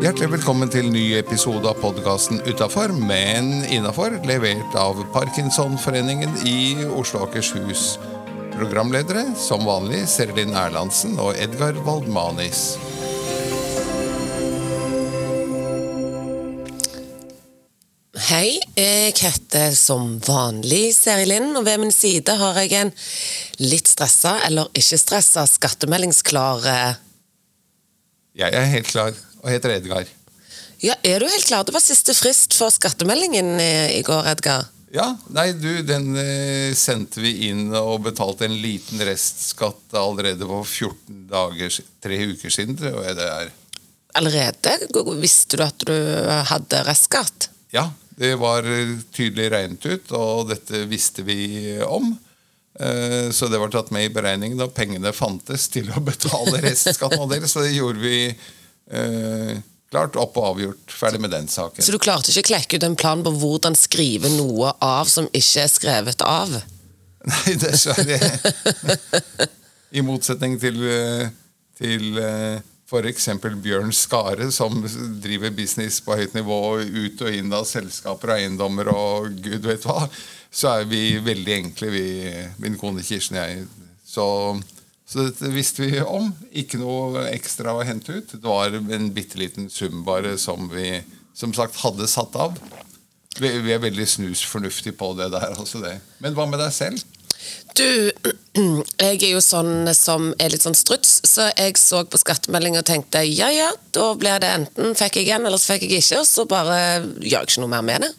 Hjertelig velkommen til ny episode av podkasten Utafor, men innafor, levert av Parkinsonforeningen i Oslo og Akershus. Programledere som vanlig Serlin Erlandsen og Edgar Waldmanis. Hei, jeg heter som vanlig Seri Linn, og ved min side har jeg en litt stressa, eller ikke stressa, skattemeldingsklar Jeg er helt klar og heter Edgar. Ja, er du helt klar? Det var siste frist for skattemeldingen i, i går, Edgar. Ja, nei du, den eh, sendte vi inn og betalte en liten restskatt allerede for 14 dager, tre uker siden, tror jeg det er. Allerede? Visste du at du hadde restskatt? Ja, det var eh, tydelig regnet ut, og dette visste vi om. Eh, Så det var tatt med i beregningen da pengene fantes til å betale restskatten av dere. Så det gjorde vi eh, klart opp og avgjort. Ferdig med den saken. Så du klarte ikke å klekke ut en plan på hvordan skrive noe av som ikke er skrevet av? Nei, dessverre. I motsetning til, til f.eks. Bjørn Skare, som driver business på høyt nivå ut og inn av selskaper og eiendommer og gud vet hva, så er vi veldig enkle, vi, min kone Kirsten og jeg. Så, så dette visste vi om. Ikke noe ekstra å hente ut. Det var en bitte liten sum bare som vi som sagt hadde satt av. Vi, vi er veldig snusfornuftige på det der. Altså det. Men hva med deg selv? Du, jeg er jo sånn som er litt sånn struts, så jeg så på skattemeldinga og tenkte ja ja, da blir det enten fikk jeg igjen, eller så fikk jeg ikke, og så bare gjør jeg ikke noe mer med det.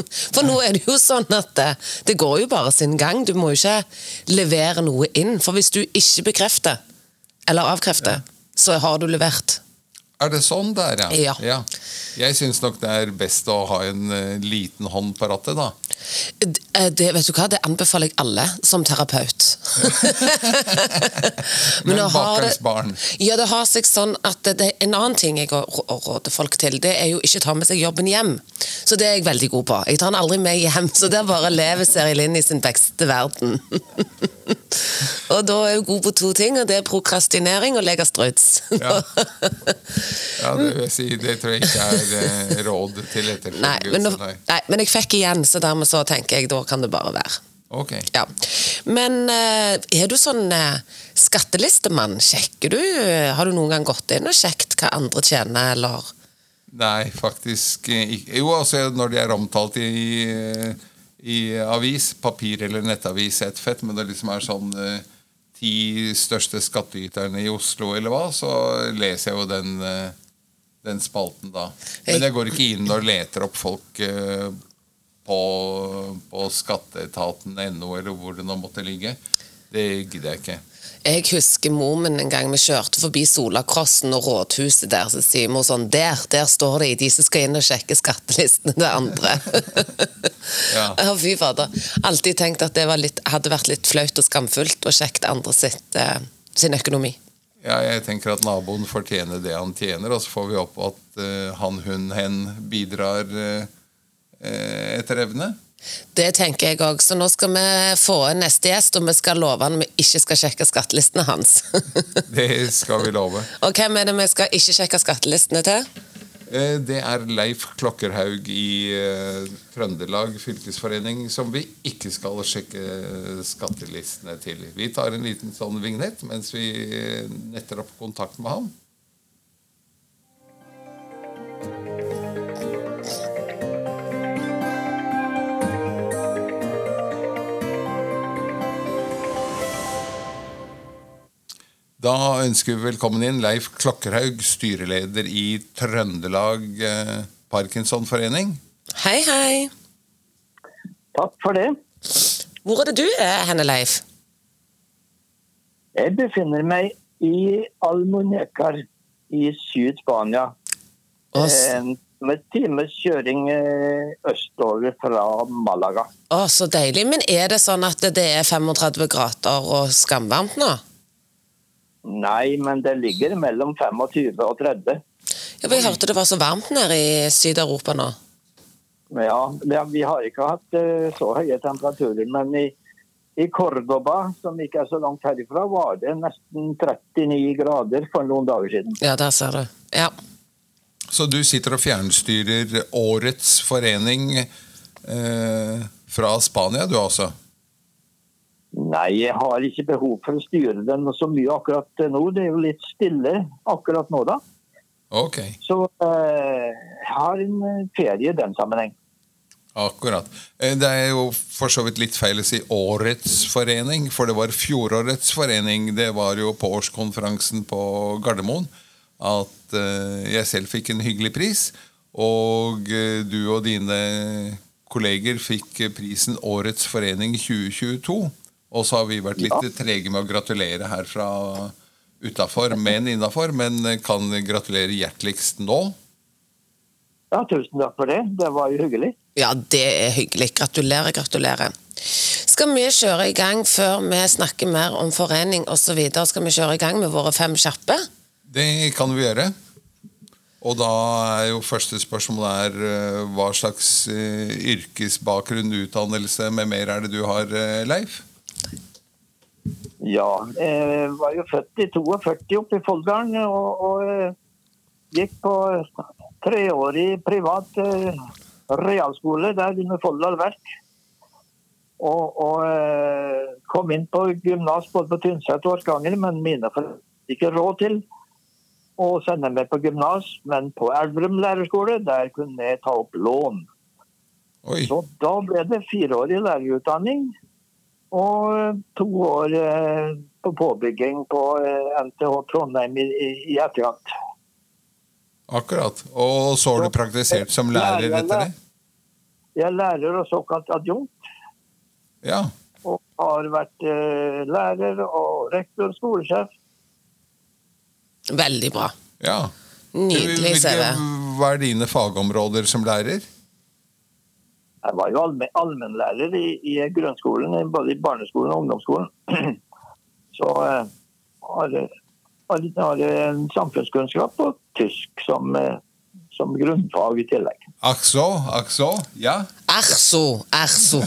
For nå er det jo sånn at det, det går jo bare sin gang. Du må jo ikke levere noe inn. For hvis du ikke bekrefter, eller avkrefter, så har du levert. Er det sånn der, ja? Ja. Jeg syns nok det er best å ha en uh, liten hånd på rattet, da. Eh, Det, vet du hva, det anbefaler jeg alle som terapeut. Men Men har barn. Ja, det har seg sånn at det, det, En annen ting jeg rå- rå- råder folk til, det er jo ikke ta med seg jobben hjem. Så det er jeg veldig god på. Jeg tar den aldri med hjem, så der bare lever Seri Linn i sin beste verden. og da er hun god på to ting, og det er prokrastinering og legge struts. Ja. Ja, det vil jeg si. Det tror jeg ikke er eh, råd til Nei, men, nå, etterfølgelse. Nei. men jeg fikk igjen, så dermed så tenker jeg da kan det bare være. Ok. Ja. Men eh, er du sånn eh, skattelistemann? Sjekker du? Har du noen gang gått inn og sjekket hva andre tjener, eller? Nei, faktisk ikke. Jo, altså når de er omtalt i, i avis, papir eller nettavis, er et fett, men det liksom er sånn ti største skattyterne i Oslo eller hva, så leser jeg jo den, eh, den spalten da. Men jeg går ikke inn og leter opp folk eh, på, på skatteetaten.no eller hvor det nå måtte ligge. Det gidder jeg ikke. Jeg husker mor min en gang vi kjørte forbi Solakrossen og rådhuset der, så sier mor sånn Der, der står de, de som skal inn og sjekke skattelistene til andre. Ja. Ja, fy fader. Alltid tenkt at det var litt, hadde vært litt flaut og skamfullt å sjekke andre sitt, eh, sin økonomi. Ja, jeg tenker at naboen fortjener det han tjener, og så får vi opp at eh, han, hun, hen bidrar eh, eh, etter evne. Det tenker jeg òg. Så nå skal vi få inn neste gjest, og vi skal love han vi ikke skal sjekke skattelistene hans. Det skal vi love. og hvem er det vi skal ikke sjekke skattelistene til? Eh, Det er Leif Klokkerhaug i eh, Trøndelag fylkesforening som vi ikke skal sjekke skattelistene til. Vi tar en liten sånn vignett mens vi eh, netter opp kontakt med ham. Da ønsker vi velkommen inn Leif Klokkerhaug, styreleder i Trøndelag eh, Parkinsonforening. Hei, hei. Takk for det. Hvor er det du er henne, Leif? Jeg befinner meg i Almunecar i Syd-Spania. Med times kjøring eh, østover fra Malaga. å, så deilig. Men er det sånn at det er 35 grader og skamvarmt nå? Nei, men det ligger mellom 25 og 30. Ja, Vi hørte det var så varmt nede i Syd-Europa nå. Ja, vi har ikke hatt eh, så høye temperaturer, men i, I Cordoba, som ikke er så langt herifra, var det nesten 39 grader for noen dager siden. Ja, der ser du. Ja. Så du sitter og fjernstyrer årets forening eh, fra Spania, du altså? Nei, jeg har ikke behov for å styre den så mye akkurat nå. Det er jo litt stille akkurat nå, da. Ok, Så eh, jeg har en eh, ferie i den sammenheng. akkurat. Eh, Det er jo for så vidt litt feil å si årets forening, for det var fjorårets forening. Det var jo på årskonferansen på Gardermoen at jeg selv fikk en hyggelig pris. Og du og dine kolleger fikk prisen Årets forening 2022. Og så har vi vært litt trege med å gratulere her fra utafor, men innafor. Men kan gratulere hjerteligst nå. Ja, tusen takk for det. Det var jo hyggelig. ja, det er hyggelig. Gratulerer, gratulerer. Skal vi kjøre i gang før vi snakker mer om forening osv.? Skal vi kjøre i gang med våre fem kjappe? Det kan vi gjøre. Og da er jo første spørsmål er eh, hva slags eh, yrkesbakgrunn, utdannelse med mer er det du har, eh, Leif? Ja, jeg var jo født i 42 oppe i Folldalen, og, og eh, gikk på treårig privat eh, realskole der under Folldal Verk. Og, og eh, kom inn på gymnas både på Tynset og Orkanger, men mine foreldre hadde ikke råd til å sende meg på gymnas. Men på Elverum lærerskole, der kunne jeg ta opp lån. Oi, Så da ble det fireårig lærerutdanning og to år eh, på påbygging på eh, NTH Trondheim i, i, etterkant. akkurat. Og så har du praktisert som lærer etter det? Jeg er lærer og såkalt adjunkt, Ja. og har vært eh, lærer og rektor og skolesjef. Veldig bra. ja. Nydelig CV. Hva er dine fagområder som lærer? Jeg var jo allmen, allmennlærer i, i grunnskolen, både i barneskolen og ungdomsskolen. Så eh, har, har, har jeg samfunnskunnskap og tysk som, eh, som grunnfag i tillegg. Ach so, ach so, Ja. Ach so, ach so.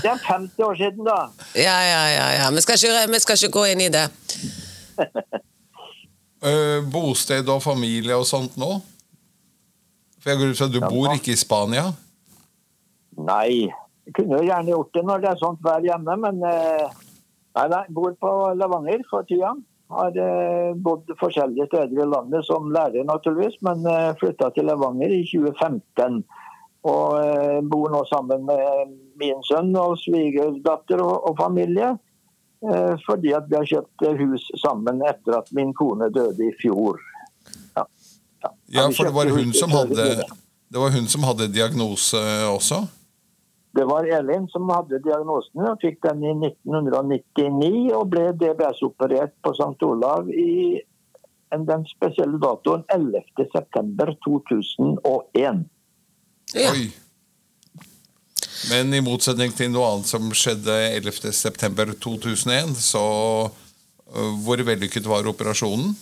det er 50 år siden, da. ja, ja, ja. ja. Vi, skal ikke, vi skal ikke gå inn i det. Eh, bosted og familie og sånt nå? For jeg går ut fra at du Ja. bor ikke i Spania? Nei, jeg kunne jo gjerne gjort det når det er sånt vær hjemme, men eh, nei, nei, bor på Levanger for tida. Har eh, bodd forskjellige steder i landet som lærer, naturligvis, men eh, flytta til Levanger i 2015. Og bor nå sammen med min sønn og svigerdatter og, og familie. Fordi at vi har kjøpt hus sammen etter at min kone døde i fjor. Ja, for det var hun som hadde. Det var hun som hadde diagnose også? Det var Elin som hadde diagnosen og fikk den i 1999 og ble DBS-operert på St. Olav i den spesielle datoen 11.9.2001. Ja. Oi. Men i motsetning til noe annet som skjedde 11.9.2001, så øh, hvor vellykket var operasjonen?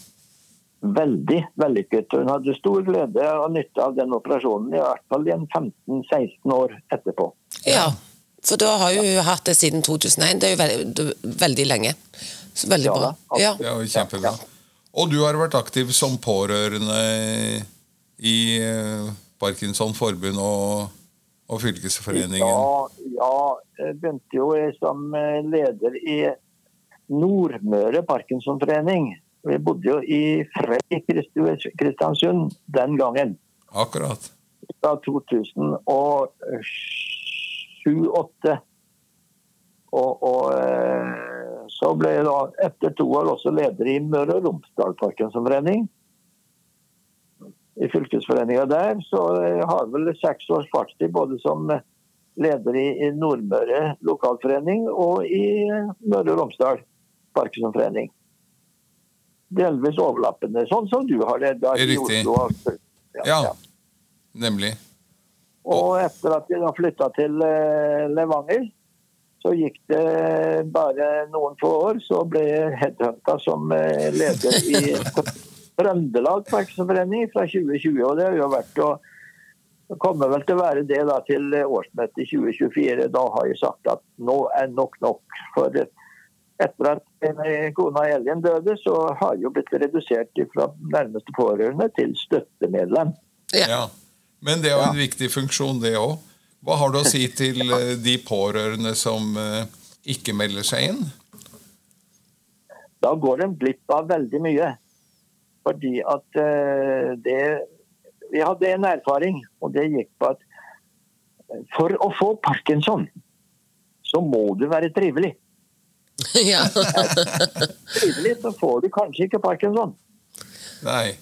Veldig vellykket. Hun hadde stor glede og nytte av den operasjonen, i hvert fall i 15-16 år etterpå. ja. For da har hun hun hatt det siden 2001. Det er jo veldig, veldig lenge. Så veldig Ja bra. Ja. Ja, kjempebra. Og du har vært aktiv som pårørende i øh, Parkinson forbund og, og fylkesforeningen. Ja, ja, jeg begynte jo som eh, leder i Nordmøre Parkinsonforening. Vi bodde jo i Frei Kristiansund den gangen. Akkurat. Fra 2007-2008. Og, og eh, så ble jeg da etter to år også leder i Møre og Romsdal Parkinsonforening. I fylkesforeninga der. Så jeg har vel seks års fartstid både som leder i, i Nordmøre lokalforening og i Møre og Romsdal Parkinsonforening. Delvis overlappende, sånn som du har det da i Riktig. Oslo. Ja, nemlig. Og etter at vi da flytta til eh, Levanger, så gikk det bare noen få år, så ble jeg headhunta som eh, leder i Trøndelag Parkinsonforening fra 2020. Og det har jo vært å kommer vel til å være det da til årsmøtet 2024. Da har jeg sagt at nå er nok nok. For etter at kona Elin døde, så har jeg jo blitt redusert fra nærmeste pårørende til støttemedlem. Ja. Ja. Men det er jo en viktig funksjon, det òg. Hva har du å si til eh, de pårørende som eh, ikke melder seg inn? Da går de glipp av veldig mye. Fordi at eh, det Vi hadde en erfaring, og det gikk på at for å få parkinson, så må du være trivelig. ja. Trivelig, så får du kanskje ikke parkinson. Nei.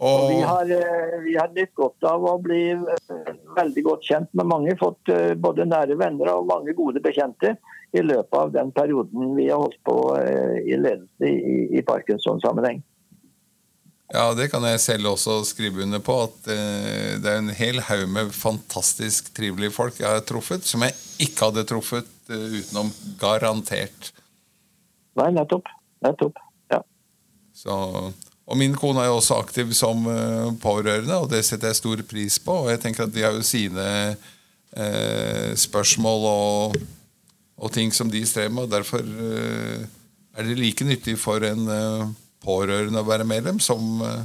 Og vi har, eh, vi har nytt godt av å bli eh, veldig godt kjent med mange. Fått eh, både nære venner og mange gode bekjente i løpet av den perioden vi har holdt på i ledelse i, i Parkinson-sammenheng. ja, det kan jeg selv også skrive under på. At det er en hel haug med fantastisk trivelige folk jeg har truffet, som jeg ikke hadde truffet utenom garantert. Nei, nettopp. Nettopp. Ja. Så, og min kone er jo også aktiv som eh, pårørende, og det setter jeg stor pris på. Og jeg tenker at de har jo sine eh, spørsmål og, og ting som de strever med, og derfor eh, er det like nyttig for en eh, pårørende å være medlem som eh,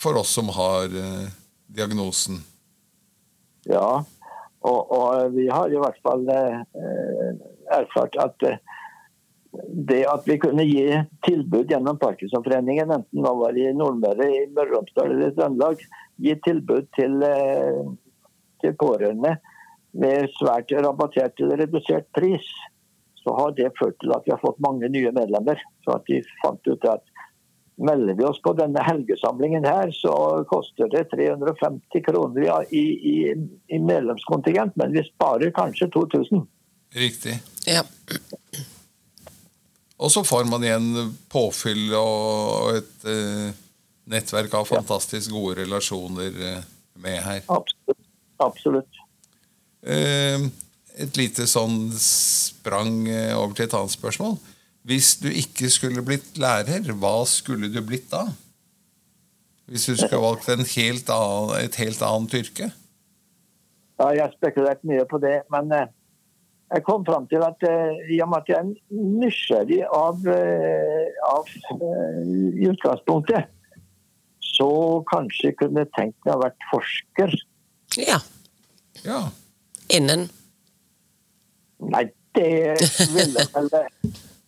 for oss som har eh, diagnosen. ja. Og, og vi har i hvert fall eh, erfart at eh, det at vi kunne gi tilbud gjennom Parkinsonforeningen, enten det var i Nordmøre, i Møre og Romsdal eller Trøndelag, gi tilbud til, eh, til pårørende med svært rabattert eller redusert pris, så har det ført til at vi har fått mange nye medlemmer. Så at de fant ut at melder vi oss på denne helgesamlingen her, så koster det 350 kroner ja, i, i, i medlemskontingent, men vi sparer kanskje 2000. Riktig. ja. Og så får man igjen påfyll og et eh, nettverk av fantastisk gode relasjoner eh, med her. Absolutt. Absolutt. Eh, et lite sånn sprang eh, over til et annet spørsmål. Hvis du ikke skulle blitt lærer, hva skulle du blitt da? Hvis du skulle valgt en helt annen, et helt annet yrke? Ja, jeg har spekulert mye på det, men eh, jeg kom fram til at eh, i og med at jeg er nysgjerrig av, eh, av i utgangspunktet, så kanskje kunne tenkt meg å vært forsker. ja. Ja. Innen. Nei, det ville vel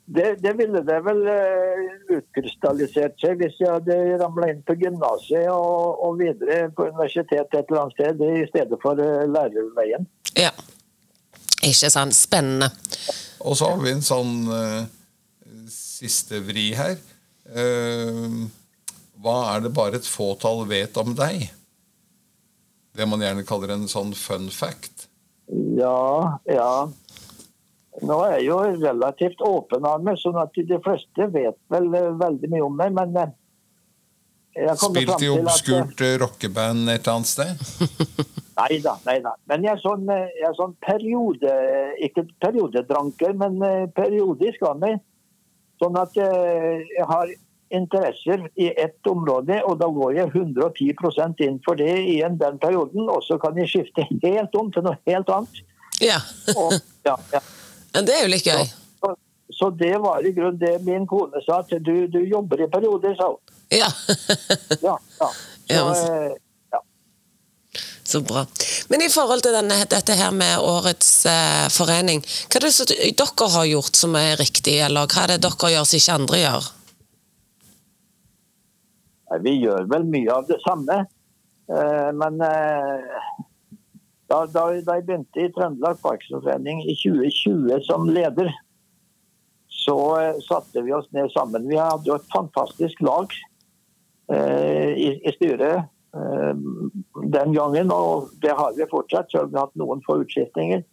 det, det ville det vel eh, utkrystallisert seg hvis jeg hadde ramla inn på gymnaset og, og videre på universitetet et eller annet sted i stedet for eh, lærerveien. Ja. Ikke sant. Spennende. Og så har vi en sånn uh, siste vri her. Uh, hva er det bare et fåtall vet om deg? Det man gjerne kaller en sånn fun fact. Ja, ja. Nå er jeg jo relativt åpen av meg, sånn at de fleste vet vel eh, veldig mye om meg, men eh, jeg Spilt i at eh, obskurt rockeband et annet sted? Nei da, nei da. Men jeg er sånn, jeg er sånn periode... Ikke periodedranker, men periodisk av meg. Sånn at jeg har interesser i ett område, og da går jeg 110% inn for det i den perioden, og så kan jeg skifte helt om til noe helt annet. Ja. Og, ja, ja. Det er jo litt gøy. Så, så det var i grunnen det min kone sa, at du, du jobber i perioder, sa hun. Ja. Ja, ja. Så, Ja, altså. eh. Så bra. Men i forhold til denne, dette her med årets eh, forening, hva er det som dere har gjort som er riktig, eller hva er det dere gjør som ikke andre gjør? Nei, Vi gjør vel mye av det samme. Eh, Men eh, da, da, da jeg begynte i Trøndelag Parkinsonforening i 2020 som leder, så eh, satte vi oss ned sammen. Vi hadde jo et fantastisk lag eh, i, i styret eh, den gangen, og det har vi fortsatt, selv om vi har hatt noen få utskiftninger.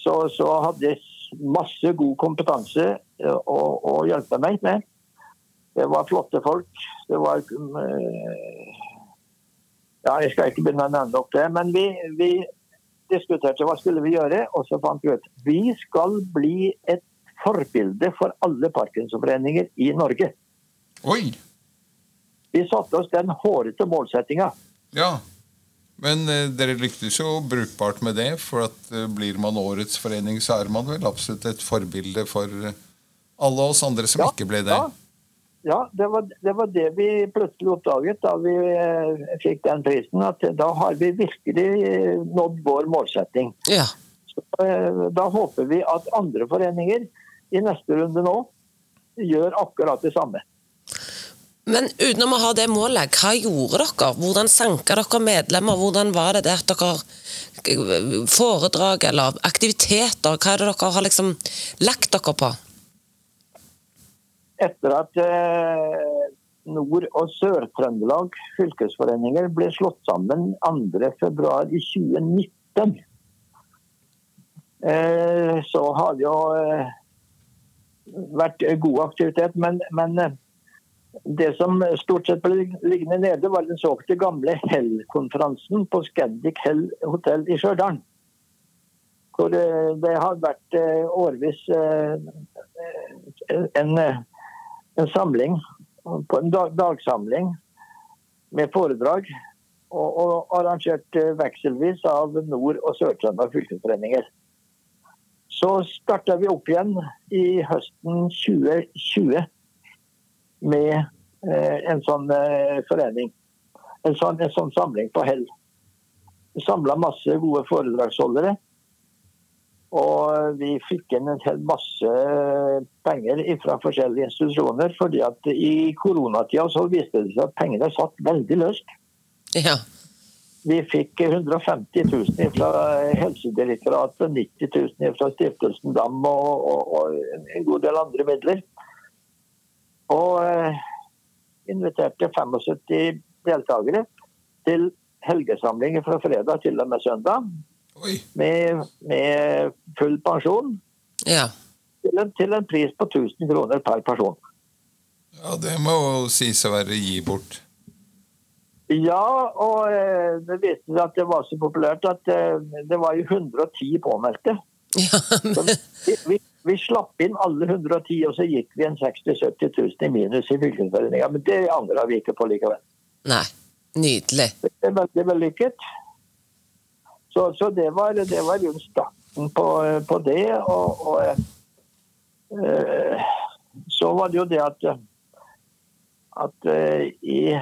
Så, så hadde jeg masse god kompetanse eh, å, å hjelpe meg med. Det var flotte folk. Det var eh, Ja, jeg skal ikke begynne å nevne opp det, men vi, vi diskuterte hva skulle vi gjøre, og så fant vi ut vi skal bli et forbilde for alle Parkinsonforeninger i Norge. Oi! Vi satte oss den hårete målsettinga. Ja. Men eh, dere lyktes jo brukbart med det, for at eh, blir man årets forening, så er man vel absolutt et forbilde for eh, alle oss andre som Ja, ikke ble det. Ja, ja det, var, det var det vi plutselig oppdaget da vi eh, fikk den prisen. At da har vi virkelig eh, nådd vår målsetting. Ja. Så, eh, da håper vi at andre foreninger i neste runde nå gjør akkurat det samme. Men utenom å ha det målet, hva gjorde dere? Hvordan sanka dere medlemmer? Hvordan var det det at dere Foredrag eller aktiviteter? Hva er det dere har liksom lagt dere på? Etter at eh, Nord- og Sør-Trøndelag fylkesforeninger ble slått sammen 2.2 i 2019, eh, så har det jo eh, vært god aktivitet. Men, men det som stort sett ble liggende nede, var den såkalte gamle Hell-konferansen på Scandic Hell hotell i Stjørdal. Hvor det har vært eh, en, en samling, på en dag, dagsamling med foredrag. Og, og arrangert eh, vekselvis av Nord- og Sør-Trøndelag fylkesforeninger. Så starta vi opp igjen i høsten 2020 med eh, en sånn eh, forening. En sånn, en sånn samling på Hell. Samla masse gode foredragsholdere. Og vi fikk inn en hel masse penger fra forskjellige institusjoner. fordi at i koronatida så viste det seg at pengene satt veldig løst. Ja. Vi fikk 150 000 fra Helsedirektoratet, 90 000 fra Stiftelsen Dam og, og, og en god del andre midler. Og eh, inviterte 75 deltakere til helgesamlinger fra fredag til og med søndag. Med, med full pensjon ja. til en, til en pris på 1000 kroner per person. ja, det må sies å være gi bort. Ja, og eh, det viste seg at det var så populært at eh, det var jo 110 påmeldte. ja. Så vi, vi, vi slapp inn alle 110, og så gikk vi en 60 000-70 000 i minus i fylkesforeninga. Men det angra vi ikke på likevel. Nei. Nydelig. Det er veldig vellykket. Så, så det var, det var jo starten på, på det. Og, og eh, så var det jo det at, at eh, i,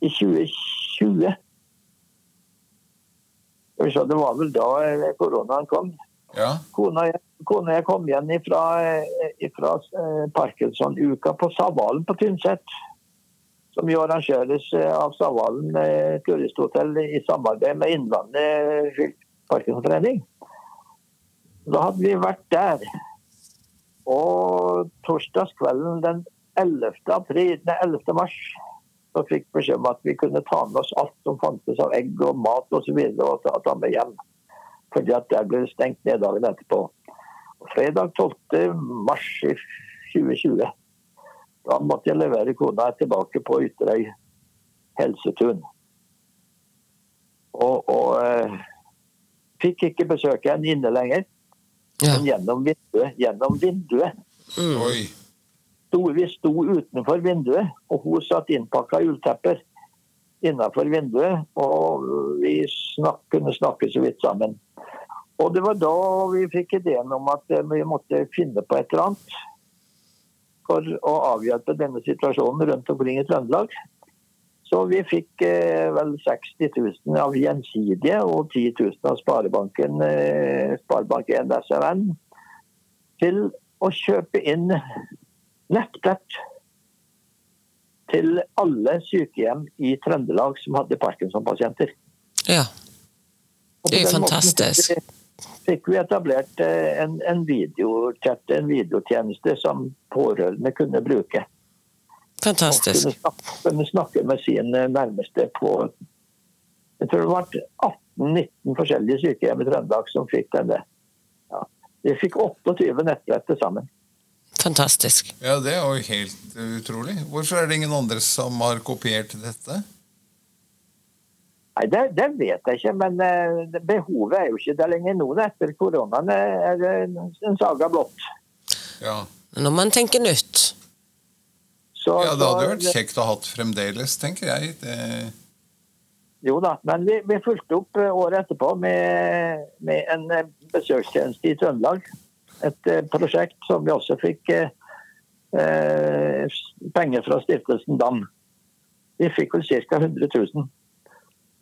i 2020 så Det var vel da eh, koronaen kom. Ja, Kona, kona jeg kom igjen fra Parkinson-uka på Savalen på Tynset. Som jo arrangeres eh, av Savalen eh, turisthotell i samarbeid med Innlandet Parkinsonforening. Da hadde vi vært der. Og torsdagskvelden den 11. April, nei, 11. mars så fikk beskjed om at vi kunne ta med oss alt som fantes av egg og mat osv. Og, så videre, og ta, ta med hjem. Fordi at der ble det stengt ned dagen etterpå. Fredag 12. mars i 2020. Da måtte jeg levere kona tilbake på Ytterøy helsetun. Og, og eh, fikk ikke besøke henne inne lenger, Ja. men gjennom vinduet. Gjennom vinduet. Mm. oi. Sto, vi sto utenfor vinduet, og hun satt innpakka i ulltepper innenfor vinduet. Og vi snak, kunne snakke så vidt sammen. Og det var da vi fikk ideen om at eh, vi måtte finne på et eller annet for å avhjelpe denne situasjonen rundt omkring i Trøndelag. Så vi fikk eh, vel 60 000 av Gjensidige og 10 000 av Sparebanken, eh, Sparebank1 SMN til å kjøpe inn nettbrett til alle sykehjem i Trøndelag som hadde Parkinson-pasienter. ja. Det er den måten fantastisk. Fikk vi, etablert eh, en, en videochat, en videotjeneste som pårørende kunne bruke. Og Fantastisk. kunne snakke, kunne snakke med sin eh, nærmeste på Jeg tror det var 18-19 forskjellige sykehjem i Trøndelag som fikk denne. Ja. Vi fikk 28 nettbrett til sammen. Fantastisk. Ja, det er jo helt eh, utrolig. Hvorfor er det ingen andre som har kopiert dette? Nei, det, det vet jeg ikke, men eh, behovet er jo ikke der lenger nå. Etter koronaen er det en, saga blått. Ja, Når man tenker nytt. Så, ja det hadde så- vært kjekt å ha hatt fremdeles, tenker jeg. Det, Jo da, men vi, vi fulgte opp eh, året etterpå med, med en eh, besøkstjeneste i Trøndelag. Et prosjekt som vi også fikk eh, eh, penger fra stiftelsen DAM. Vi fikk vel ca. 100 000.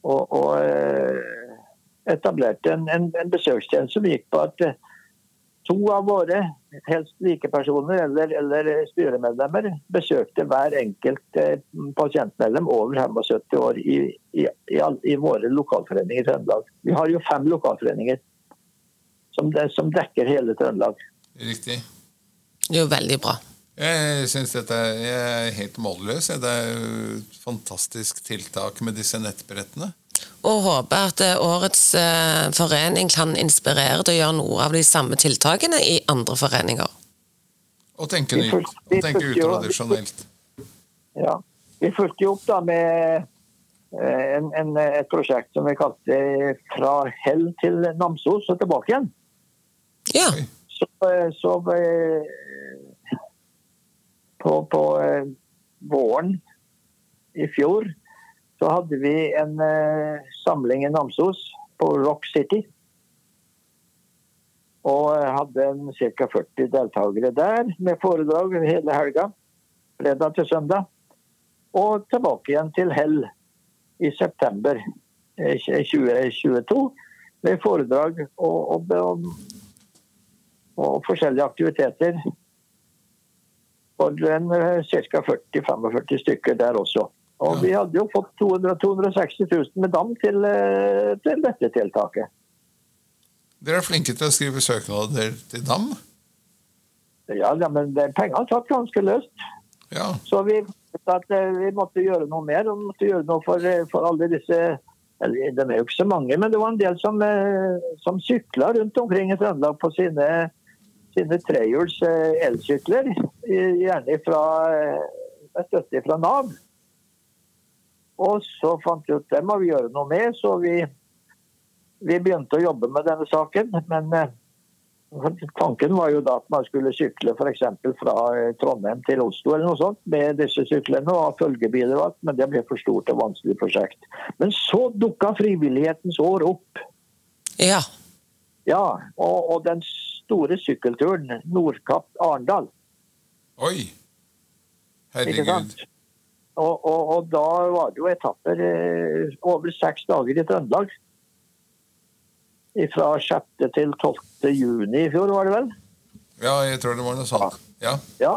Og, og eh, etablerte en, en, en besøkstjeneste som gikk på at eh, to av våre helst likepersoner eller, eller styremedlemmer besøkte hver enkelt eh, pasientmedlem over 75 år i, i, i, all, i våre lokalforeninger i Trøndelag. Vi har jo fem lokalforeninger som, det, som dekker hele Trøndelag. Riktig. Det er jo veldig bra. Jeg syns dette er jeg er helt målløs. Det er jo et fantastisk tiltak med disse nettbrettene. Og håper at eh, årets eh, forening kan inspirere til å gjøre noe av de samme tiltakene i andre foreninger. Og tenke nytt. Og tenke utradisjonelt. Ja. Vi fulgte jo opp da med eh, en, en, et prosjekt som vi kalte 'Fra Hell til Namsos og tilbake igjen'. Ja. Så, så på, på eh, våren i fjor så hadde vi en eh, samling i Namsos på Rock City. Og eh, hadde ca. 40 deltakere der med foredrag hele helga. Fredag til søndag. Og tilbake igjen til Hell i september eh, 2022 med foredrag og, og, og, og forskjellige aktiviteter. For en ca. 40-45 stykker der også. Og Ja. vi hadde jo fått 200 260 000 med dam til, eh, til dette tiltaket. Dere er flinke til å skrive søknader til DAM. Ja, ja men pengene satt ganske løst. Ja. Så vi eh, vi måtte gjøre noe mer. vi måtte gjøre noe for, eh, for alle disse eller, De er jo ikke så mange, men det var en del som, som sykla rundt omkring i Trøndelag på sine, sine trehjuls eh, elsykler. Gjerne fra, eh, med støtte fra Nav. Og så fant vi ut det må vi gjøre noe med, så vi, vi begynte å jobbe med denne saken. Men eh, Tanken var jo da at man skulle sykle f.eks. fra Trondheim til Oslo eller noe sånt med disse syklene og ha følgebiler og alt, men det ble for stort og vanskelig prosjekt. Men så dukka frivillighetens år opp. Ja. Ja, og, og den store sykkelturen Nordkapp-Arendal. Oi! Herregud. Og, og, og da var det jo etapper eh, over seks dager i Trøndelag. Fra 6. til 12. juni i fjor, var det vel? Ja, jeg tror det var noe sånt. Ja. Ja,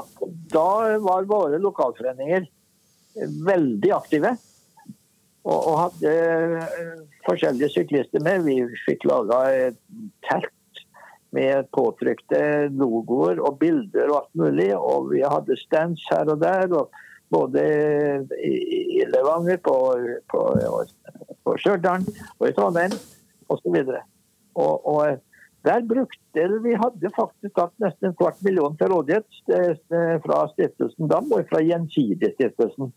da var våre lokalforeninger veldig aktive. Og, og hadde eh, forskjellige syklister med. Vi fikk laga telt med påtrykte logoer og bilder og alt mulig. Og vi hadde stands her og der. og både i Levanger, på, på, på Stjørdal og i Trondheim osv. Og, og der brukte vi hadde faktisk hatt nesten en kvart million til rådighet eh, fra stiftelsen DAM og fra Gjensidigestiftelsen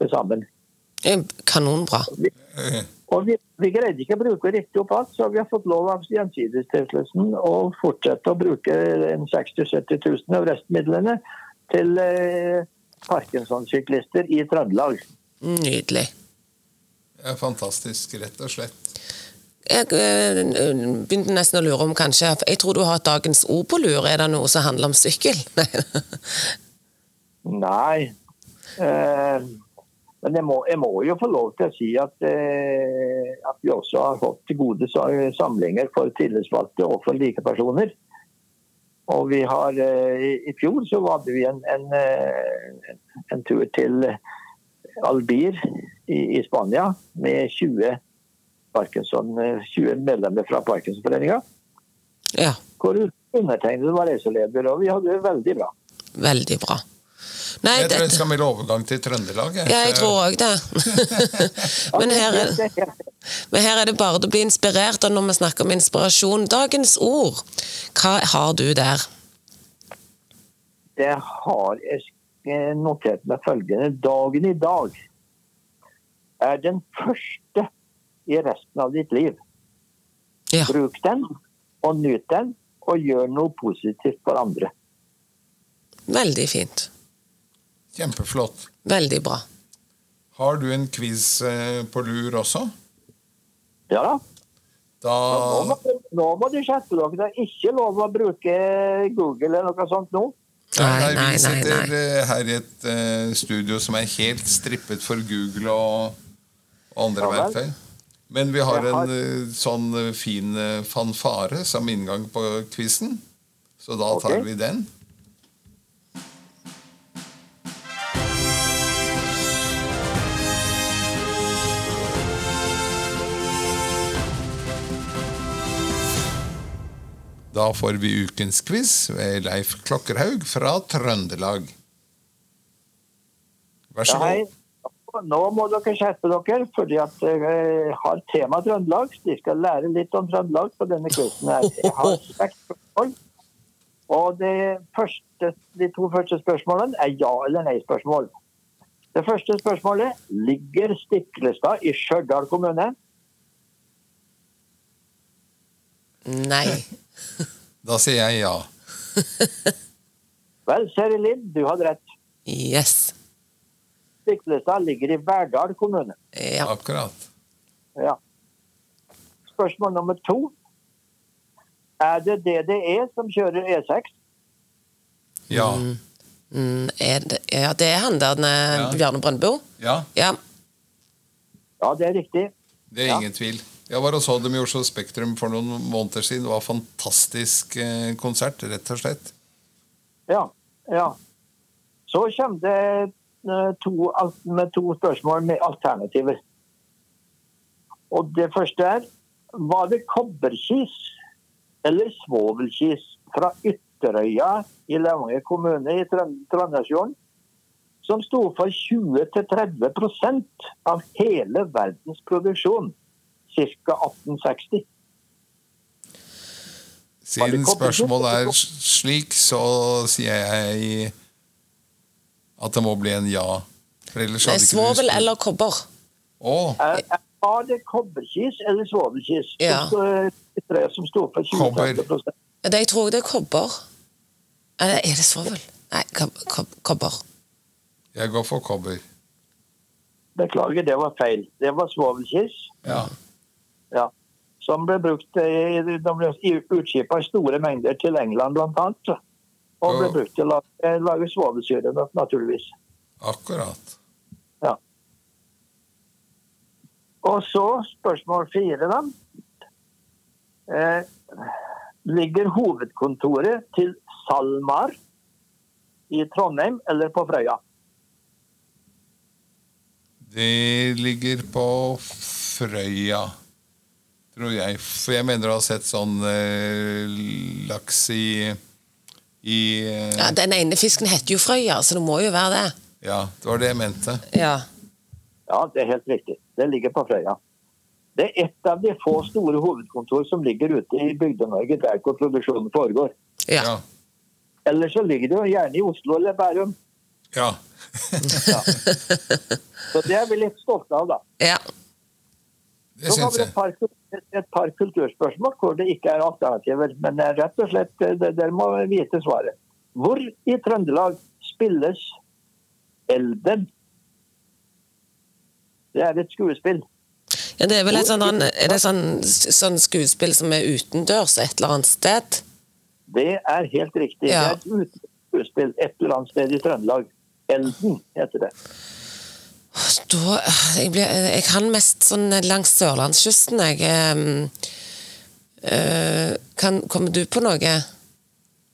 til sammen. Kanonbra. Og vi, vi greide ikke å bruke riktig opp alt, så vi har fått lov av Gjensidigestiftelsen å fortsette å bruke 60 000-70 000 av restmidlene til eh, Parkinson-syklister i Trøndelag. Nydelig. Er fantastisk, rett og slett. Jeg eh, begynte nesten å lure om kanskje Jeg tror du har et dagens ord på lur. Er det noe som handler om sykkel? Nei. Eh, men jeg må, jeg må jo få lov til å si at, eh, at vi også har fått til gode samlinger for tillitsvalgte og for likepersoner. Og vi har eh, i, I fjor så hadde vi en, en, en, en tur til Albir i, i Spania med 20, eh, 20 medlemmer fra Parkinsonforeninga. Ja, Hvor undertegnede var reiseleder, og vi hadde det veldig bra. veldig bra. Nei, Jeg tror jeg skal melde overgang til Trøndelag. jeg. ja, jeg tror òg det. Men her er, Det men her er det bare å bli inspirert, og når vi snakker om inspirasjon Dagens ord, hva har du der? det har jeg notert meg følgende. Dagen i dag er den første i resten av ditt liv. Ja. Bruk den, og nyt den, og gjør noe positivt for andre. Veldig fint. Kjempeflott. Veldig bra. Har du en quiz eh, på lur også? Ja da. Da Nå må, nå må du skjerpe dere. Det er ikke lov å bruke Google eller noe sånt nå. Nei, Nei, nei, vi sitter nei. eh, her i et uh, studio som er helt strippet for Google og, og andre Ja verktøy. Men vi har har- en uh, sånn fin fanfare som inngang på quizen. Så da tar vi den. Da får vi ukens quiz ved Leif Klokkerhaug fra Trøndelag. Vær så Ja, hei. god. Nå må dere skjerpe dere, fordi at jeg har tema Trøndelag. Så De skal lære litt om Trøndelag på denne quizen. Jeg har seks spørsmål. Og det første, de to første spørsmålene er ja- eller nei-spørsmål. Det første spørsmålet ligger Stiklestad i Stjørdal kommune. Nei. Da sier jeg ja. Vel, Seri Lind, du hadde rett. Yes. Stiklestad ligger i Verdal kommune. Ja. Akkurat. Ja. Spørsmål nummer to. Er det DDE som kjører E E6? Ja. Mm, er det, ja, det er han der, Ja. Bjarne Brøndbo. Ja, Ja. Ja, det er riktig. det er Ja. ingen tvil. Jeg var og så dem i Oslo Spektrum for noen måneder siden. Det var en fantastisk eh, konsert, rett og slett. Ja. ja. Så kommer det eh, to, med to spørsmål med alternativer. Og det første er Var det kobberkis eller svovelkis fra Ytterøya i Levanger kommune i Trøndelagsfjorden som sto for 20-30% av hele verdens produksjon ca. 1860? Siden spørsmålet er slik, så sier jeg at det må bli en ja. For ellers Nei, hadde ikke Svovel du eller kobber? Å, Er, er- det kobberkis eller svovelkis Ja. som, sto- Ytterøya som sto for 20-30 Ja, det, jeg tror det er kobber. Eller er det svovel? Nei, kob, kob, kobber. jeg går for kobber. Beklager, det var feil. Det var svovelkis. Ja. Ja. Som ble brukt i, de ble utskipa i store mengder til England bl.a. Og ble brukt til å lage, lage svovelsyre, naturligvis. Akkurat. Ja. Og så spørsmål fire, da. Eh, ligger hovedkontoret til SalMar i Trondheim eller på Frøya? Det ligger på Frøya, tror jeg. For jeg mener å ha sett sånn eh, laks i i eh, Ja, Den ene fisken heter jo Frøya, så det må jo være det. Ja, det var det jeg mente. Ja. Ja, det er helt riktig. Det ligger på Frøya. Det er et av de få store hovedkontor som ligger ute i Bygde-Norge, der hvor produksjonen foregår. Ja. Ja. Ellers så ligger det jo gjerne i Oslo eller Bærum. ja. Så det er vi litt stolte av, da. ja. Det Så har syns vi et par, et, par kulturspørsmål hvor det ikke er alternativer. Men er rett og slett, eh, dere må vite svaret. Hvor i Trøndelag spilles Elden? Det er et skuespill. ja det er vel et sånn, er det sånn, sånn skuespill som er utendørs et eller annet sted? Det er helt riktig. Ja. Det er et skuespill et eller annet sted i Trøndelag. Elden heter det. Da, jeg, blir, jeg kan mest sånn langs sørlandskysten, jeg. Ehm, eh, kan, kommer du på noe?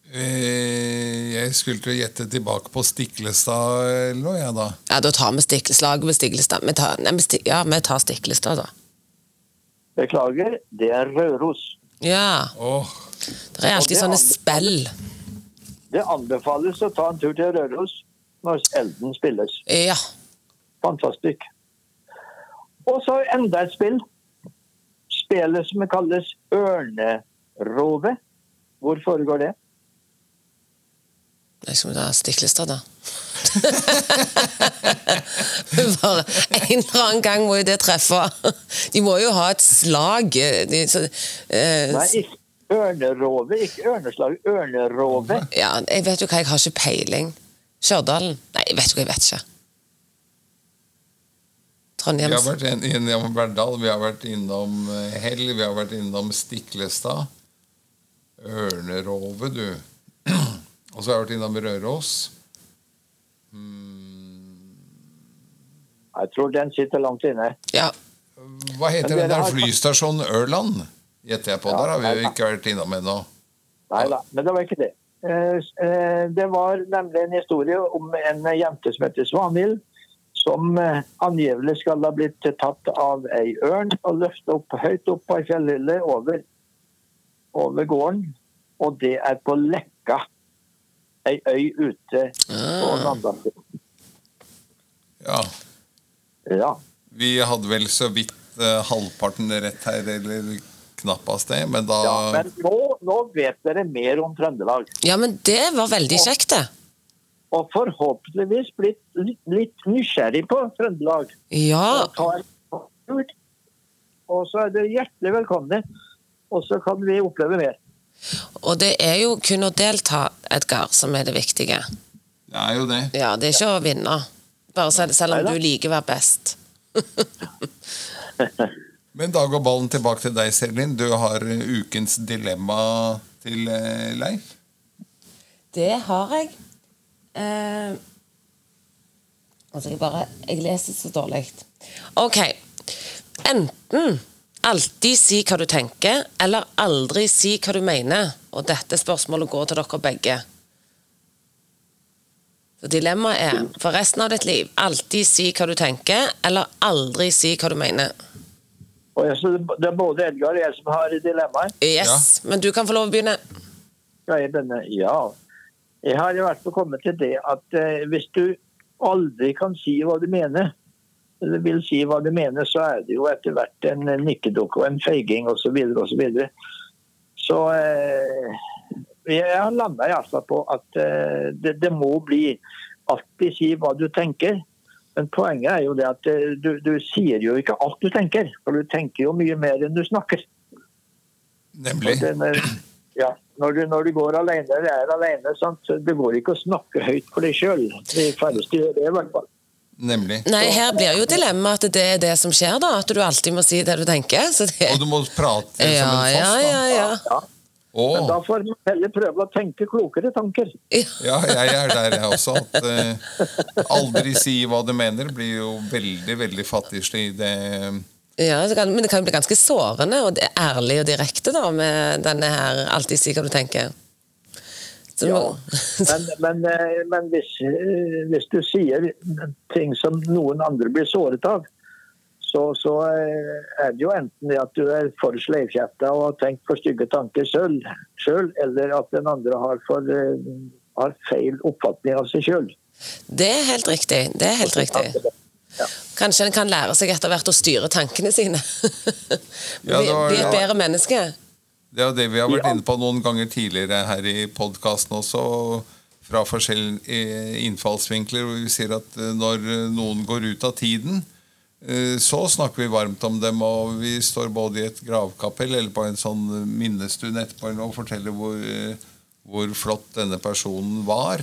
Eh, Jeg skulle til å gjette tilbake på Stiklestad eller noe, jeg, da. Ja, Da tar vi stikle, slaget ved Stiklestad. Vi tar, nei, vi sti, ja, vi tar Stiklestad, da. Beklager, det er Røros. Ja. Oh. Det er alltid det sånne spill. Det anbefales å ta en tur til Røros når Elden spilles. Ja. Fantastisk. Og så enda et spill. Spillet som kalles Ørnerovet. Hvor foregår det? Jeg skal vi ta Stiklestad, da. Bare En eller annen gang må jo det treffe. De må jo ha et slag. De, så, eh, Nei, ikke ørnerove. Ikke Ørneslag, ørnerove. ja, jeg vet jo hva, jeg har ikke peiling. Stjørdal? Nei, jeg vet jo hva, jeg vet ikke. Trondheim. Vi har vært in- innom Verdal, vi har vært innom eh, Hell, vi har vært innom Stiklestad. Ørnerove, du. Og så har jeg vært innom Røros. Jeg tror den sitter langt inne. Ja. Hva heter den der har- flystasjonen Ørland? Gjetter jeg på. Ja, Der har vi jo ikke vært innom ennå. Nei da, men det var ikke det. Eh, eh, Det var nemlig en historie om en jente som heter Svanhild, som eh, angivelig skal ha blitt tatt av ei ørn og løftet opp høyt opp på ei fjellhylle over, over gården. Og det er på Lekka, ei øy ute på Ah. Ja. Ja. Vi hadde vel så vidt eh, halvparten rett her, eller knappast det, men da ja men nå, nå vet dere mer om Trøndelag. ja, men det var veldig kjekt, det. Og forhåpentligvis blitt litt, litt nysgjerrig på Trøndelag. Ja. og så er dere hjertelig velkomne. Og så kan vi oppleve mer. Og det er jo kun å delta, Edgar, som er det viktige. Det er jo det. Ja, det er ikke å vinne. Bare selv, selv om du liker å være best. Men da går ballen tilbake til deg, Selin. Du har ukens dilemma til eh, Leif. Det har jeg. Eh, altså, jeg bare Jeg leser så dårlig. OK. Enten alltid si hva du tenker, eller aldri si hva du mener. Og dette spørsmålet går til dere begge. Så Dilemmaet er for resten av ditt liv alltid si hva du tenker, eller aldri si hva du mener. Og jeg, så det er både Edgar og jeg som har dilemmaer. Yes, Men du kan få lov å begynne. Skal jeg begynne? Ja. Jeg har i hvert fall kommet til det at eh, hvis du aldri kan si hva du mener, eller vil si hva du mener, så er det jo etter hvert en nikkedukke og en feiging osv. Så, videre, og så, videre. så eh, jeg har landa iallfall på at eh, det, det må bli alltid si hva du tenker. Men poenget er jo det at eh, du, du sier jo ikke alt du tenker. For du tenker jo mye mer enn du snakker. Nemlig. Den ja, når, du, når du går alene eller er alene, sant? så det går ikke å snakke høyt for deg sjøl. De færreste gjør det, i hvert fall. Nemlig. Nei, her blir jo dilemmaet at det er det som skjer, da. At du alltid må si det du tenker. Så det... Og du må prate som Ja, en ja, foss, da. ja, ja. Ja. Men da får man heller prøve å tenke klokere tanker. ja, jeg er der, jeg også. At eh, aldri si hva du mener blir jo veldig, veldig fattigslig. Det Ja, kan, men det kan jo bli ganske sårende og ærlig og direkte da, med denne her 'alltid si hva du tenker'. Så Ja. må, Men, men, men hvis, hvis du sier ting som noen andre blir såret av, så, så eh, er det jo enten det at du er for sleivkjefta og har tenkt for stygge tanker sjøl, eller at den andre har, for, eh, har feil oppfatning av seg sjøl. det er helt riktig. Det er helt riktig. Kanskje en kan lære seg etter hvert å styre tankene sine. Ja, det var- bli et bedre menneske. Det er jo det vi har vært Ja. inne på noen ganger tidligere her i podkasten også, fra forskjellige innfallsvinkler, hvor vi sier at eh, når eh, noen går ut av tiden, eh, så snakker vi varmt om dem, og vi står både i et gravkapell eller på en sånn minnestund etterpå og forteller hvor, eh, hvor flott denne personen var.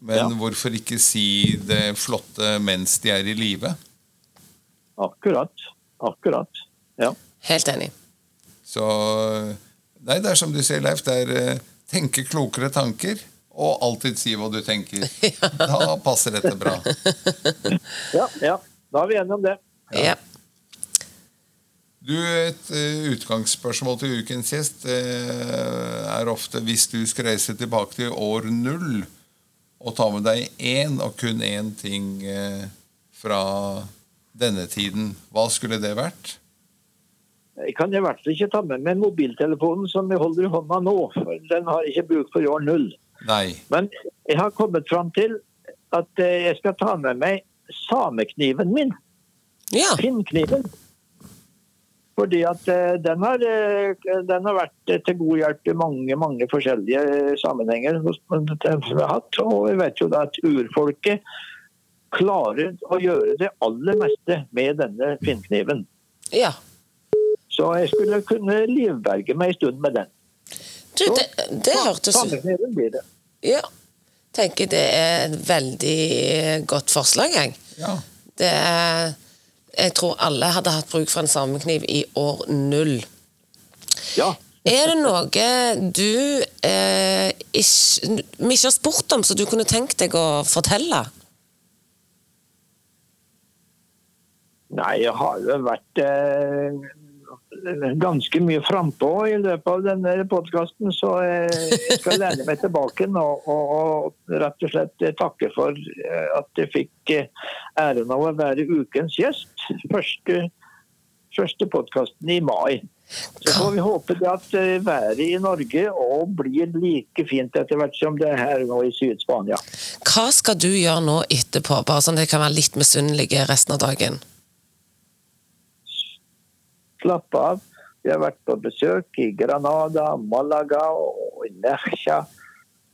Men Ja. hvorfor ikke si det flotte mens de er i live? Akkurat. Akkurat. Ja. Helt enig. Så Nei, det er som du sier, Leif. Det er eh, tenke klokere tanker. Og alltid si hva du tenker. Da passer dette bra. ja, ja. Da er vi enige om det. Ja. Du, Et eh, utgangsspørsmål til ukens gjest eh, er ofte hvis du skal reise tilbake til år null og ta med deg én og kun én ting eh, fra denne tiden, hva skulle det vært? Jeg kan i hvert fall ikke ta med meg mobiltelefonen som jeg holder i hånda nå. for Den har jeg ikke bruk for i år null. Nei. Men jeg har kommet fram til at eh, jeg skal ta med meg samekniven min. ja. Pinnkniven. Fordi at eh, den har, eh, den har vært eh, til god hjelp i mange mange forskjellige sammenhenger som vi har hatt. Og vi vet jo da at urfolket klarer å gjøre det aller meste med denne finnkniven. ja. Så jeg skulle kunne livberge meg en stund med den. Du, det, det hørtes Sammenkniven blir det. Ja. Tenker det er et veldig godt forslag, jeg. Ja. Det er jeg tror alle hadde hatt bruk for en samekniv i år null. Ja. Er det noe du eh, ikke, vi ikke har spurt om, så du kunne tenkt deg å fortelle? Nei, jeg har jo vært eh, ganske mye frampå i løpet av denne podkasten, så jeg skal lene meg tilbake nå og, og rett og slett takke for eh, at jeg fikk eh, æren av å være ukens gjest. Første, første podkasten i mai. Så får vi håpe at eh, været i Norge og blir like fint etter hvert som det er her nå i Syd-Spania. Hva skal du gjøre nå etterpå, bare sånn at jeg kan være litt misunnelig resten av dagen? Slappe av. Vi har vært på besøk i Granada, Malaga og Nerja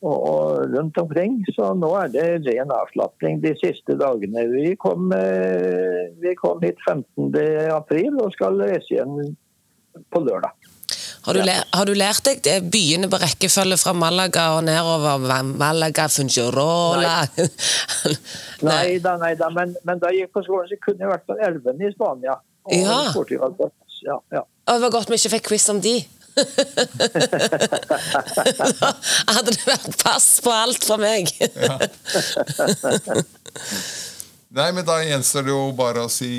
og, rundt omkring. Så nå er det ren avslapning de siste dagene. Vi kom, eh, vi kom hit 15. april og skal reise igjen på lørdag. Har du, lært, har du lært deg det byene på rekkefølge fra Malaga og nedover? Malaga, Fungirola Nei da, nei da. Men, men da jeg gikk på skolen, så kunne jeg vært på elvene i Spania. Og Ja. Portugal. Ja, ja. Og det var godt vi ikke fikk quiz om de. da hadde det vært pass på alt fra meg. Nei, men Da gjenstår det jo bare å si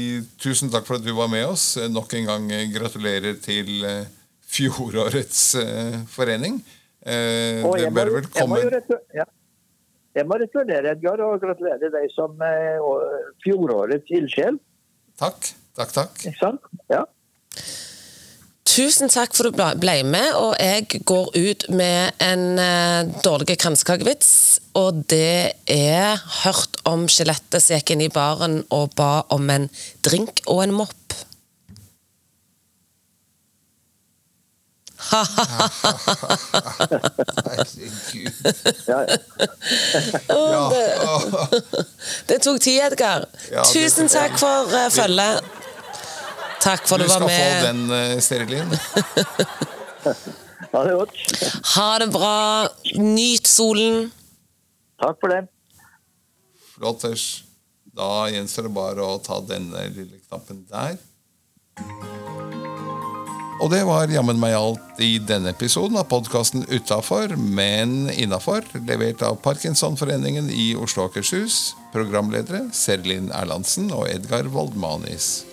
tusen takk for at du var med oss. Nok en gang eh, gratulerer til eh, fjorårets eh, forening. Eh, Og det bør vel komme. Jeg må returnere, Edgar, og gratulere deg som fjorårets ildsjel. Takk, takk, takk. Ikke sant? Ja. Tusen takk for at du ble- med, og jeg går ut med en uh, dårlig kransekakevits. Og det er hørt om skjelettet som gikk inn i baren og ba om en drink og en mopp. Herregud. Ja, ja. Ja. Det tok tid, Edgar. Ja, Tusen takk for uh, følget. Takk for at du var med. Du skal få den, uh, Sterilin. Ha det godt. Ha det bra. Nyt solen. Takk for det. Flott, Flotters. Da gjenstår det bare å ta denne lille knappen der. Og det var jammen meg alt i denne episoden av podkasten Utafor, men innafor, levert av Parkinsonforeningen i Oslo og Akershus. Programledere Serlin Erlandsen og Edgar Voldmanis.